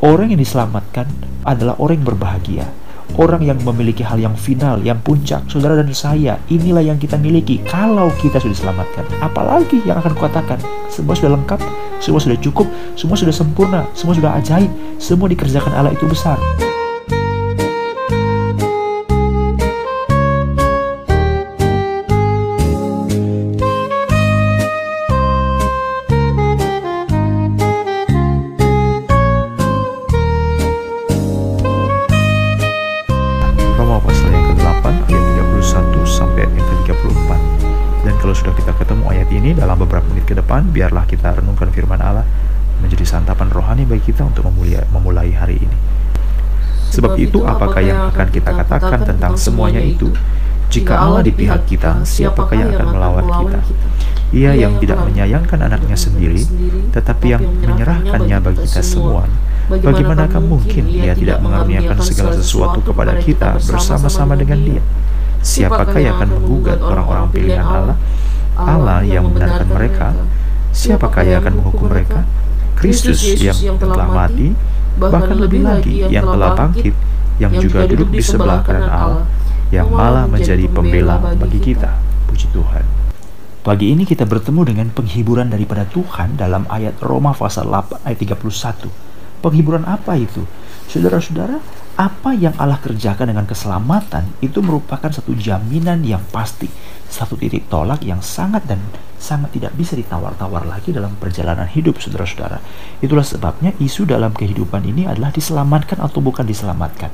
Orang yang diselamatkan adalah orang yang berbahagia. Orang yang memiliki hal yang final, yang puncak, saudara dan saya, inilah yang kita miliki kalau kita sudah diselamatkan. Apalagi yang akan kukatakan, semua sudah lengkap, semua sudah cukup, semua sudah sempurna, semua sudah ajaib, semua dikerjakan Allah itu besar. Kalau sudah kita ketemu ayat ini dalam beberapa menit ke depan, biarlah kita renungkan firman Allah menjadi santapan rohani bagi kita untuk memulai, memulai hari ini. Sebab itu apakah yang akan kita katakan tentang semuanya itu? Jika Allah di pihak kita, siapakah yang akan melawan kita? Ia yang tidak menyayangkan anaknya sendiri, tetapi yang menyerahkannya bagi kita semua. Bagaimanakah mungkin ia tidak mengaruniakan segala sesuatu kepada kita bersama-sama dengan dia? Siapakah yang akan menggugat orang-orang pilihan Allah? Allah yang membenarkan mereka. Siapakah yang akan menghukum mereka? Kristus yang telah mati, bahkan lebih lagi yang telah bangkit, yang juga duduk di sebelah kanan Allah, yang malah menjadi pembela bagi kita. Puji Tuhan. Pagi ini kita bertemu dengan penghiburan daripada Tuhan dalam ayat Roma pasal 8 ayat 31. Penghiburan apa itu? Saudara-saudara, apa yang Allah kerjakan dengan keselamatan itu merupakan satu jaminan yang pasti, satu titik tolak yang sangat dan sangat tidak bisa ditawar-tawar lagi dalam perjalanan hidup saudara-saudara. Itulah sebabnya isu dalam kehidupan ini adalah diselamatkan atau bukan diselamatkan.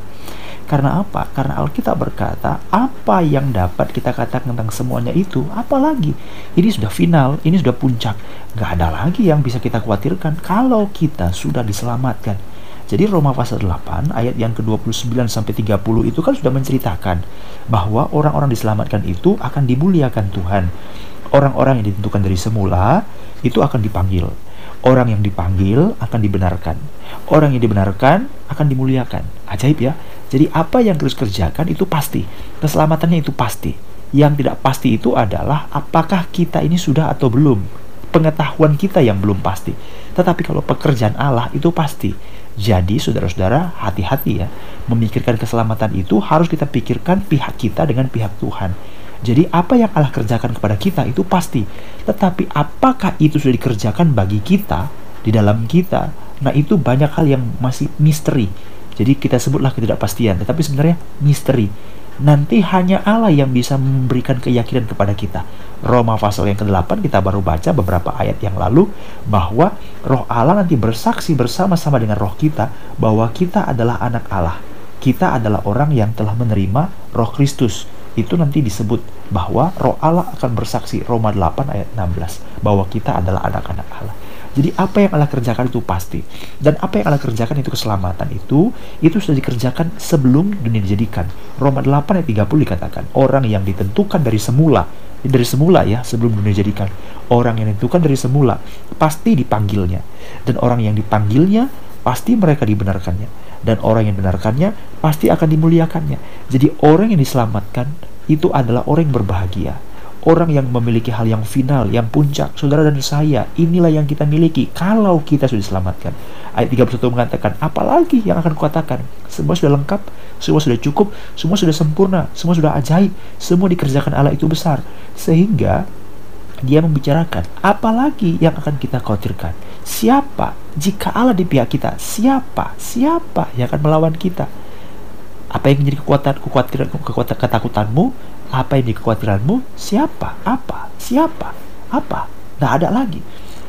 Karena apa? Karena Alkitab berkata, apa yang dapat kita katakan tentang semuanya itu, apalagi ini sudah final, ini sudah puncak. Gak ada lagi yang bisa kita khawatirkan kalau kita sudah diselamatkan. Jadi Roma pasal 8 ayat yang ke-29 sampai 30 itu kan sudah menceritakan bahwa orang-orang diselamatkan itu akan dimuliakan Tuhan. Orang-orang yang ditentukan dari semula itu akan dipanggil. Orang yang dipanggil akan dibenarkan. Orang yang dibenarkan akan dimuliakan. Ajaib ya. Jadi apa yang terus kerjakan itu pasti. Keselamatannya itu pasti. Yang tidak pasti itu adalah apakah kita ini sudah atau belum. Pengetahuan kita yang belum pasti. Tetapi kalau pekerjaan Allah itu pasti. Jadi saudara-saudara hati-hati ya. Memikirkan keselamatan itu harus kita pikirkan pihak kita dengan pihak Tuhan. Jadi apa yang Allah kerjakan kepada kita itu pasti. Tetapi apakah itu sudah dikerjakan bagi kita di dalam kita? Nah itu banyak hal yang masih misteri. Jadi kita sebutlah ketidakpastian, tetapi sebenarnya misteri. Nanti hanya Allah yang bisa memberikan keyakinan kepada kita. Roma pasal yang ke-8 kita baru baca beberapa ayat yang lalu bahwa roh Allah nanti bersaksi bersama-sama dengan roh kita bahwa kita adalah anak Allah. Kita adalah orang yang telah menerima roh Kristus. Itu nanti disebut bahwa roh Allah akan bersaksi Roma 8 ayat 16 bahwa kita adalah anak-anak Allah. Jadi apa yang Allah kerjakan itu pasti. Dan apa yang Allah kerjakan itu keselamatan itu, itu sudah dikerjakan sebelum dunia dijadikan. Roma 8 ayat 30 dikatakan, orang yang ditentukan dari semula, dari semula ya, sebelum dunia dijadikan. Orang yang ditentukan dari semula, pasti dipanggilnya. Dan orang yang dipanggilnya, pasti mereka dibenarkannya. Dan orang yang dibenarkannya, pasti akan dimuliakannya. Jadi orang yang diselamatkan, itu adalah orang yang berbahagia orang yang memiliki hal yang final, yang puncak, saudara dan saya, inilah yang kita miliki kalau kita sudah diselamatkan. Ayat 31 mengatakan, apalagi yang akan kukatakan? Semua sudah lengkap, semua sudah cukup, semua sudah sempurna, semua sudah ajaib, semua dikerjakan Allah itu besar. Sehingga dia membicarakan, apalagi yang akan kita khawatirkan? Siapa? Jika Allah di pihak kita, siapa? Siapa yang akan melawan kita? Apa yang menjadi kekuatan, kekuatan, kekuatan ketakutanmu? Apa yang kekhawatiranmu? Siapa? Apa? Siapa? Apa? Tidak ada lagi.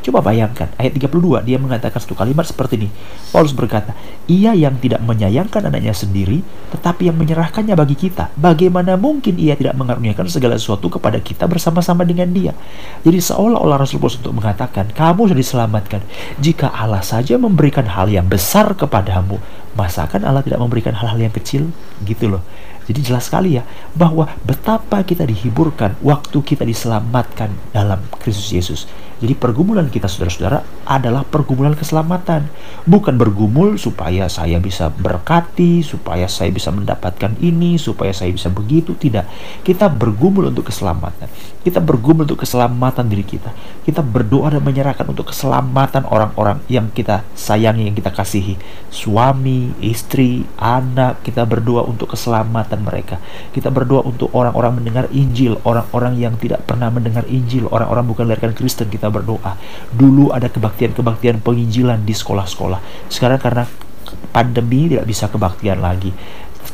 Coba bayangkan, ayat 32, dia mengatakan satu kalimat seperti ini. Paulus berkata, ia yang tidak menyayangkan anaknya sendiri, tetapi yang menyerahkannya bagi kita. Bagaimana mungkin ia tidak mengaruniakan segala sesuatu kepada kita bersama-sama dengan dia? Jadi seolah-olah Rasul Paulus untuk mengatakan, kamu sudah diselamatkan. Jika Allah saja memberikan hal yang besar kepadamu, masakan Allah tidak memberikan hal-hal yang kecil? Gitu loh. Jadi jelas sekali ya bahwa betapa kita dihiburkan waktu kita diselamatkan dalam Kristus Yesus. Jadi pergumulan kita saudara-saudara adalah pergumulan keselamatan. Bukan bergumul supaya saya bisa berkati, supaya saya bisa mendapatkan ini, supaya saya bisa begitu. Tidak. Kita bergumul untuk keselamatan. Kita bergumul untuk keselamatan diri kita. Kita berdoa dan menyerahkan untuk keselamatan orang-orang yang kita sayangi, yang kita kasihi. Suami, istri, anak, kita berdoa untuk keselamatan mereka. Kita berdoa untuk orang-orang mendengar Injil, orang-orang yang tidak pernah mendengar Injil, orang-orang bukan lahirkan Kristen, kita kita berdoa. Dulu ada kebaktian-kebaktian penginjilan di sekolah-sekolah. Sekarang karena pandemi tidak bisa kebaktian lagi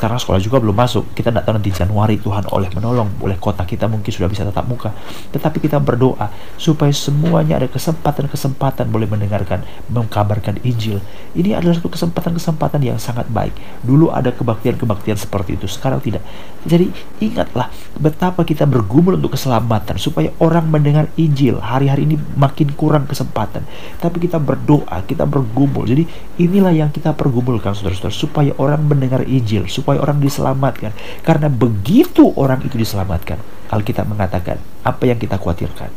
sekarang sekolah juga belum masuk. Kita tidak tahu nanti Januari Tuhan oleh menolong. Oleh kota kita mungkin sudah bisa tatap muka. Tetapi kita berdoa supaya semuanya ada kesempatan-kesempatan boleh mendengarkan mengkabarkan Injil. Ini adalah satu kesempatan-kesempatan yang sangat baik. Dulu ada kebaktian-kebaktian seperti itu sekarang tidak. Jadi ingatlah betapa kita bergumul untuk keselamatan supaya orang mendengar Injil. Hari-hari ini makin kurang kesempatan. Tapi kita berdoa kita bergumul. Jadi inilah yang kita pergumulkan saudara-saudara supaya orang mendengar Injil supaya orang diselamatkan. Karena begitu orang itu diselamatkan, Alkitab mengatakan, apa yang kita khawatirkan,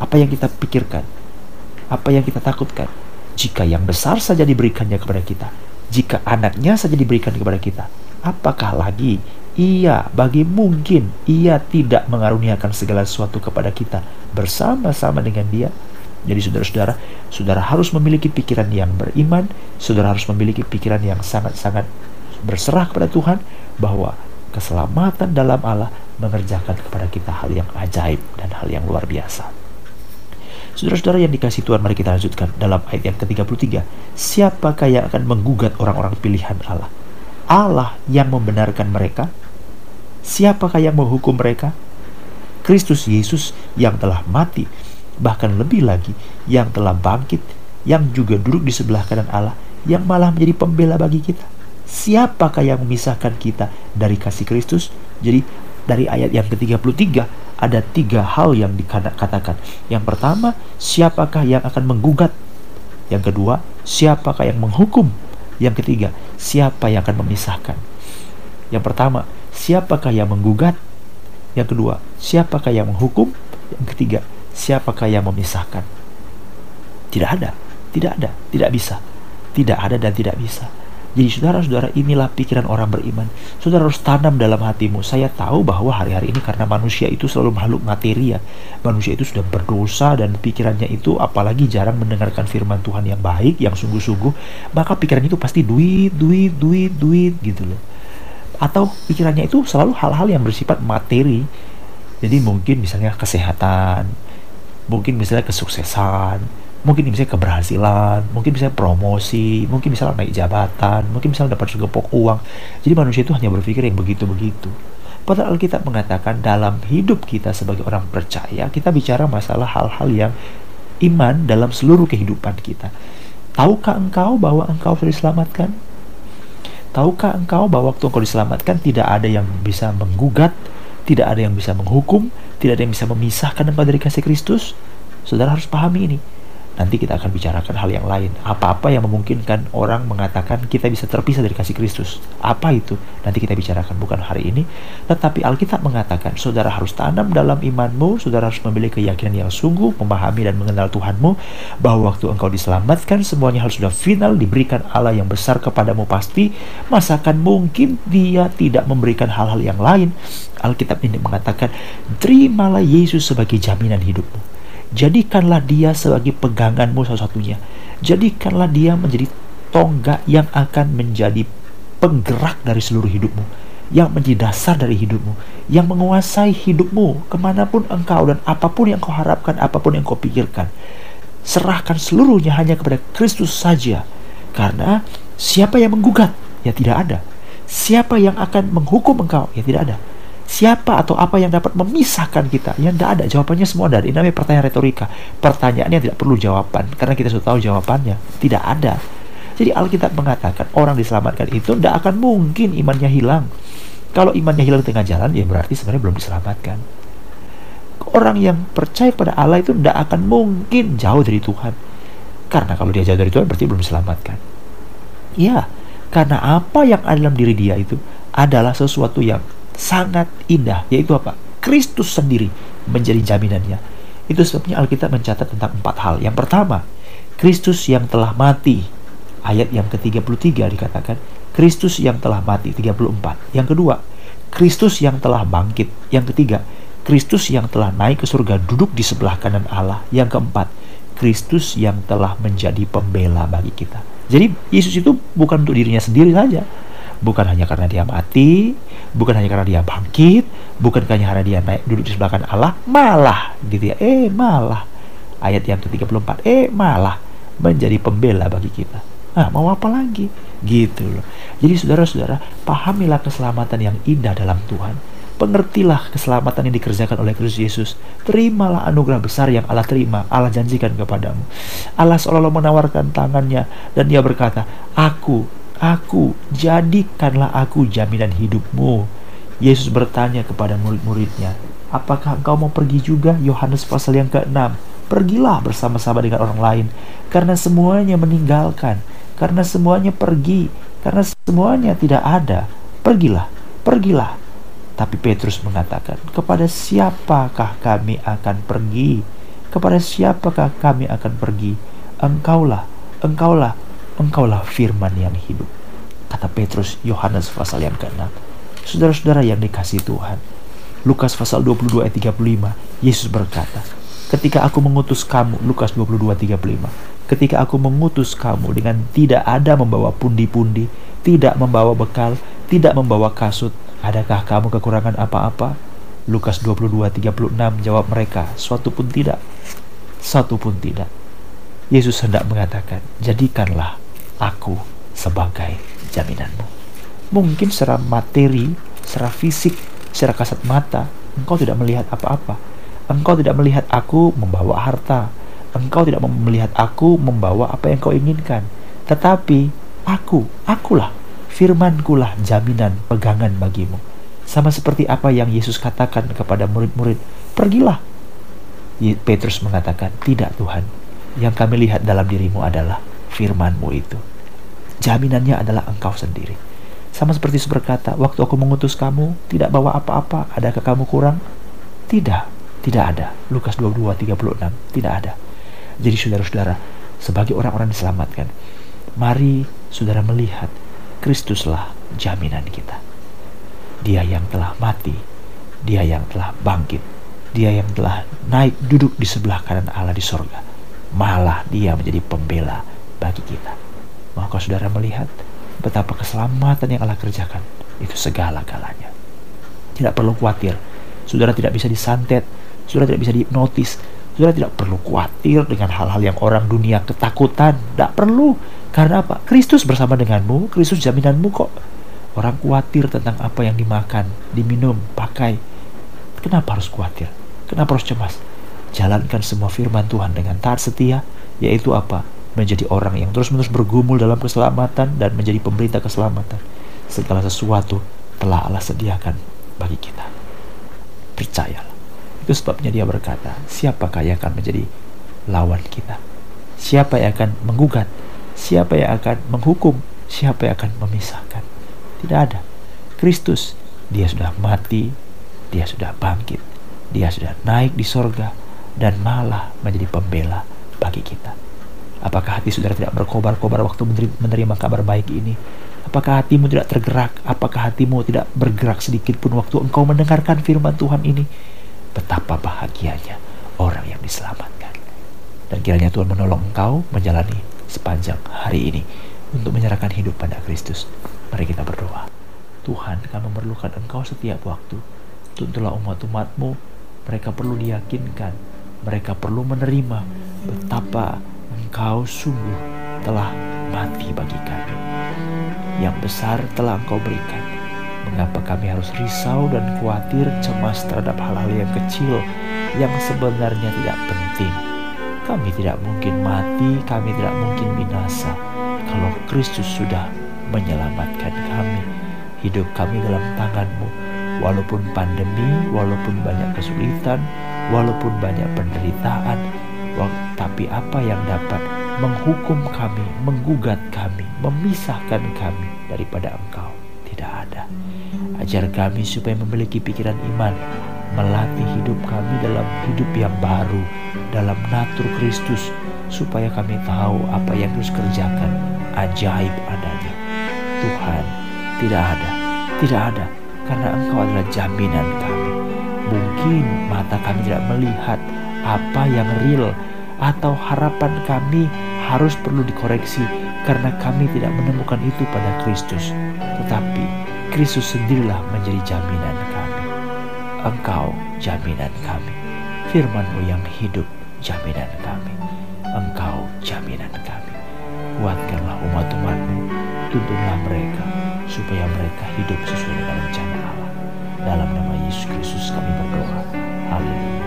apa yang kita pikirkan, apa yang kita takutkan, jika yang besar saja diberikannya kepada kita, jika anaknya saja diberikan kepada kita, apakah lagi ia bagi mungkin ia tidak mengaruniakan segala sesuatu kepada kita bersama-sama dengan dia jadi saudara-saudara, saudara harus memiliki pikiran yang beriman, saudara harus memiliki pikiran yang sangat-sangat berserah kepada Tuhan bahwa keselamatan dalam Allah mengerjakan kepada kita hal yang ajaib dan hal yang luar biasa. Saudara-saudara yang dikasih Tuhan, mari kita lanjutkan dalam ayat yang ke-33. Siapakah yang akan menggugat orang-orang pilihan Allah? Allah yang membenarkan mereka? Siapakah yang menghukum mereka? Kristus Yesus yang telah mati, bahkan lebih lagi yang telah bangkit, yang juga duduk di sebelah kanan Allah, yang malah menjadi pembela bagi kita siapakah yang memisahkan kita dari kasih Kristus? Jadi dari ayat yang ke-33 ada tiga hal yang dikatakan. Yang pertama, siapakah yang akan menggugat? Yang kedua, siapakah yang menghukum? Yang ketiga, siapa yang akan memisahkan? Yang pertama, siapakah yang menggugat? Yang kedua, siapakah yang menghukum? Yang ketiga, siapakah yang memisahkan? Tidak ada, tidak ada, tidak bisa. Tidak ada dan tidak bisa. Jadi saudara-saudara inilah pikiran orang beriman. Saudara harus tanam dalam hatimu. Saya tahu bahwa hari-hari ini karena manusia itu selalu makhluk materi ya. Manusia itu sudah berdosa dan pikirannya itu apalagi jarang mendengarkan firman Tuhan yang baik, yang sungguh-sungguh. Maka pikiran itu pasti duit, duit, duit, duit gitu loh. Atau pikirannya itu selalu hal-hal yang bersifat materi. Jadi mungkin misalnya kesehatan, mungkin misalnya kesuksesan, mungkin misalnya keberhasilan, mungkin bisa promosi, mungkin misalnya naik jabatan, mungkin misalnya dapat segepok uang. Jadi manusia itu hanya berpikir yang begitu-begitu. Padahal Alkitab mengatakan dalam hidup kita sebagai orang percaya, kita bicara masalah hal-hal yang iman dalam seluruh kehidupan kita. Tahukah engkau bahwa engkau sudah diselamatkan? Tahukah engkau bahwa waktu engkau diselamatkan tidak ada yang bisa menggugat, tidak ada yang bisa menghukum, tidak ada yang bisa memisahkan engkau dari kasih Kristus? Saudara harus pahami ini nanti kita akan bicarakan hal yang lain. Apa-apa yang memungkinkan orang mengatakan kita bisa terpisah dari kasih Kristus. Apa itu? Nanti kita bicarakan bukan hari ini. Tetapi Alkitab mengatakan, saudara harus tanam dalam imanmu, saudara harus memiliki keyakinan yang sungguh, memahami dan mengenal Tuhanmu, bahwa waktu engkau diselamatkan, semuanya harus sudah final, diberikan Allah yang besar kepadamu pasti, masakan mungkin dia tidak memberikan hal-hal yang lain. Alkitab ini mengatakan, terimalah Yesus sebagai jaminan hidupmu Jadikanlah dia sebagai peganganmu satu-satunya. Jadikanlah dia menjadi tonggak yang akan menjadi penggerak dari seluruh hidupmu. Yang menjadi dasar dari hidupmu. Yang menguasai hidupmu ke mana pun engkau dan apa pun yang kau harapkan, apa pun yang kau pikirkan. Serahkan seluruhnya hanya kepada Kristus saja. Karena siapa yang menggugat? Ya tidak ada. Siapa yang akan menghukum engkau? Ya tidak ada Siapa atau apa yang dapat memisahkan kita? Yang tidak ada. Jawabannya semua dari Ini namanya pertanyaan retorika. Pertanyaan yang tidak perlu jawaban. Karena kita sudah tahu jawabannya. Tidak ada. Jadi Alkitab mengatakan orang diselamatkan itu tidak akan mungkin imannya hilang. Kalau imannya hilang di tengah jalan, ya berarti sebenarnya belum diselamatkan. Orang yang percaya pada Allah itu tidak akan mungkin jauh dari Tuhan. Karena kalau dia jauh dari Tuhan, berarti belum diselamatkan. Ya, karena apa yang ada dalam diri dia itu adalah sesuatu yang sangat indah, yaitu apa? Kristus sendiri menjadi jaminannya. Itu sebabnya Alkitab mencatat tentang empat hal. Yang pertama, Kristus yang telah mati. Ayat yang ke-33 dikatakan, Kristus yang telah mati 34. Yang kedua, Kristus yang telah bangkit. Yang ketiga, Kristus yang telah naik ke surga duduk di sebelah kanan Allah. Yang keempat, Kristus yang telah menjadi pembela bagi kita. Jadi Yesus itu bukan untuk dirinya sendiri saja. Bukan hanya karena dia mati, bukan hanya karena dia bangkit, bukan hanya karena dia naik duduk di sebelah kanan Allah, malah gitu ya. Eh, malah ayat yang ke-34, eh malah menjadi pembela bagi kita. Nah, mau apa lagi? Gitu loh. Jadi saudara-saudara, pahamilah keselamatan yang indah dalam Tuhan. Pengertilah keselamatan yang dikerjakan oleh Kristus Yesus. Terimalah anugerah besar yang Allah terima, Allah janjikan kepadamu. Allah seolah-olah menawarkan tangannya dan dia berkata, Aku, aku, jadikanlah aku jaminan hidupmu. Yesus bertanya kepada murid-muridnya, Apakah engkau mau pergi juga? Yohanes pasal yang ke-6 pergilah bersama-sama dengan orang lain karena semuanya meninggalkan karena semuanya pergi karena semuanya tidak ada. Pergilah pergilah. Tapi Petrus mengatakan kepada siapakah kami akan pergi? Kepada siapakah kami akan pergi? Engkaulah engkaulah engkaulah firman yang hidup. Kata Petrus Yohanes pasal yang ke-6 saudara-saudara yang dikasih Tuhan. Lukas pasal 22 ayat 35 Yesus berkata ketika aku mengutus kamu Lukas 22:35 ketika aku mengutus kamu dengan tidak ada membawa pundi-pundi tidak membawa bekal tidak membawa kasut adakah kamu kekurangan apa-apa? Lukas 22:36 jawab mereka suatu pun tidak. Satu pun tidak. Yesus hendak mengatakan jadikanlah aku sebagai jaminanmu mungkin secara materi secara fisik secara kasat mata engkau tidak melihat apa-apa Engkau tidak melihat aku membawa harta. Engkau tidak melihat aku membawa apa yang kau inginkan. Tetapi aku, akulah, firmankulah jaminan pegangan bagimu. Sama seperti apa yang Yesus katakan kepada murid-murid, pergilah. Petrus mengatakan, tidak Tuhan. Yang kami lihat dalam dirimu adalah firmanmu itu. Jaminannya adalah engkau sendiri. Sama seperti berkata, waktu aku mengutus kamu, tidak bawa apa-apa, adakah kamu kurang? Tidak, tidak ada. Lukas 22, 36. Tidak ada. Jadi saudara-saudara, sebagai orang-orang diselamatkan, mari saudara melihat Kristuslah jaminan kita. Dia yang telah mati, dia yang telah bangkit, dia yang telah naik duduk di sebelah kanan Allah di sorga. Malah dia menjadi pembela bagi kita. Maka saudara melihat betapa keselamatan yang Allah kerjakan itu segala-galanya. Tidak perlu khawatir, saudara tidak bisa disantet, Saudara tidak bisa dihipnotis. Saudara tidak perlu khawatir dengan hal-hal yang orang dunia ketakutan. Tidak perlu. Karena apa? Kristus bersama denganmu. Kristus jaminanmu kok. Orang khawatir tentang apa yang dimakan, diminum, pakai. Kenapa harus khawatir? Kenapa harus cemas? Jalankan semua firman Tuhan dengan taat setia, yaitu apa? Menjadi orang yang terus-menerus bergumul dalam keselamatan dan menjadi pemberita keselamatan. Segala sesuatu telah Allah sediakan bagi kita. Percayalah. Itu sebabnya dia berkata, siapakah yang akan menjadi lawan kita? Siapa yang akan menggugat? Siapa yang akan menghukum? Siapa yang akan memisahkan? Tidak ada. Kristus, dia sudah mati, dia sudah bangkit, dia sudah naik di sorga, dan malah menjadi pembela bagi kita. Apakah hati saudara tidak berkobar-kobar waktu menerima kabar baik ini? Apakah hatimu tidak tergerak? Apakah hatimu tidak bergerak sedikit pun waktu engkau mendengarkan firman Tuhan ini? betapa bahagianya orang yang diselamatkan. Dan kiranya Tuhan menolong engkau menjalani sepanjang hari ini untuk menyerahkan hidup pada Kristus. Mari kita berdoa. Tuhan, kami memerlukan engkau setiap waktu. Tuntulah umat-umatmu, mereka perlu diyakinkan, mereka perlu menerima betapa engkau sungguh telah mati bagi kami. Yang besar telah engkau berikan Mengapa kami harus risau dan khawatir cemas terhadap hal-hal yang kecil yang sebenarnya tidak penting? Kami tidak mungkin mati, kami tidak mungkin binasa kalau Kristus sudah menyelamatkan kami. Hidup kami dalam tanganmu, walaupun pandemi, walaupun banyak kesulitan, walaupun banyak penderitaan, tapi apa yang dapat menghukum kami, menggugat kami, memisahkan kami daripada Engkau? Tidak ada. Ajar kami supaya memiliki pikiran iman melatih hidup kami dalam hidup yang baru, dalam natur Kristus, supaya kami tahu apa yang harus kerjakan, ajaib adanya. Tuhan, tidak ada, tidak ada, karena Engkau adalah jaminan kami. Mungkin mata kami tidak melihat apa yang real atau harapan kami harus perlu dikoreksi karena kami tidak menemukan itu pada Kristus. Tetapi Kristus sendirilah menjadi jaminan kami. Engkau jaminan kami. Firmanmu yang hidup jaminan kami. Engkau jaminan kami. Kuatkanlah umat-umatmu, tuntunlah mereka, supaya mereka hidup sesuai dengan rencana Allah. Dalam nama Yesus Kristus kami berdoa. Haleluya.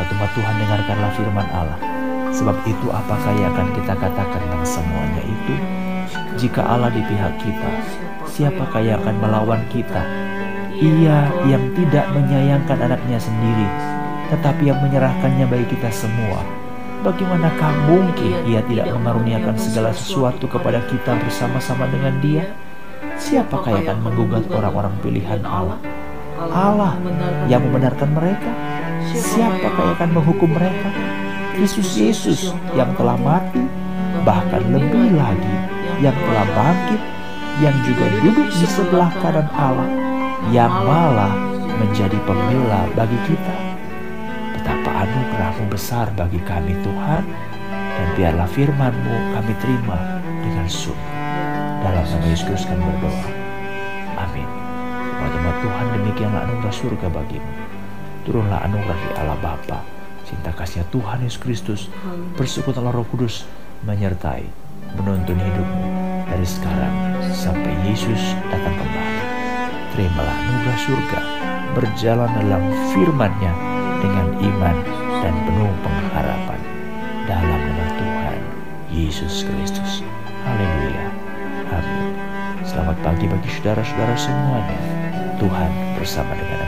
Umat-umat Tuhan dengarkanlah firman Allah. Sebab itu apakah yang akan kita katakan tentang semuanya itu? Jika Allah di pihak kita, siapakah yang akan melawan kita? Ia yang tidak menyayangkan anaknya sendiri, tetapi yang menyerahkannya bagi kita semua. Bagaimanakah mungkin ia tidak mengaruniakan segala sesuatu kepada kita bersama-sama dengan dia? Siapakah yang akan menggugat orang-orang pilihan Allah? Allah yang membenarkan mereka? Siapakah yang akan menghukum mereka? Kristus Yesus yang telah mati, bahkan lebih lagi yang telah bangkit, yang juga duduk di sebelah kanan Allah, yang malah menjadi pembela bagi kita. Betapa anugerahmu besar bagi kami Tuhan, dan biarlah firmanmu kami terima dengan sungguh. Dalam nama Yesus kami berdoa. Amin. Teman-teman Tuhan demikianlah anugerah surga bagimu. Turunlah anugerah di Allah Bapa, cinta kasih Tuhan Yesus Kristus, persekutuan Roh Kudus menyertai, menuntun hidupmu dari sekarang sampai Yesus datang kembali. Terimalah anugerah surga, berjalan dalam firman-Nya dengan iman dan penuh pengharapan dalam nama Tuhan Yesus Kristus. Haleluya. Amin. Selamat pagi bagi saudara-saudara semuanya. Tuhan bersama dengan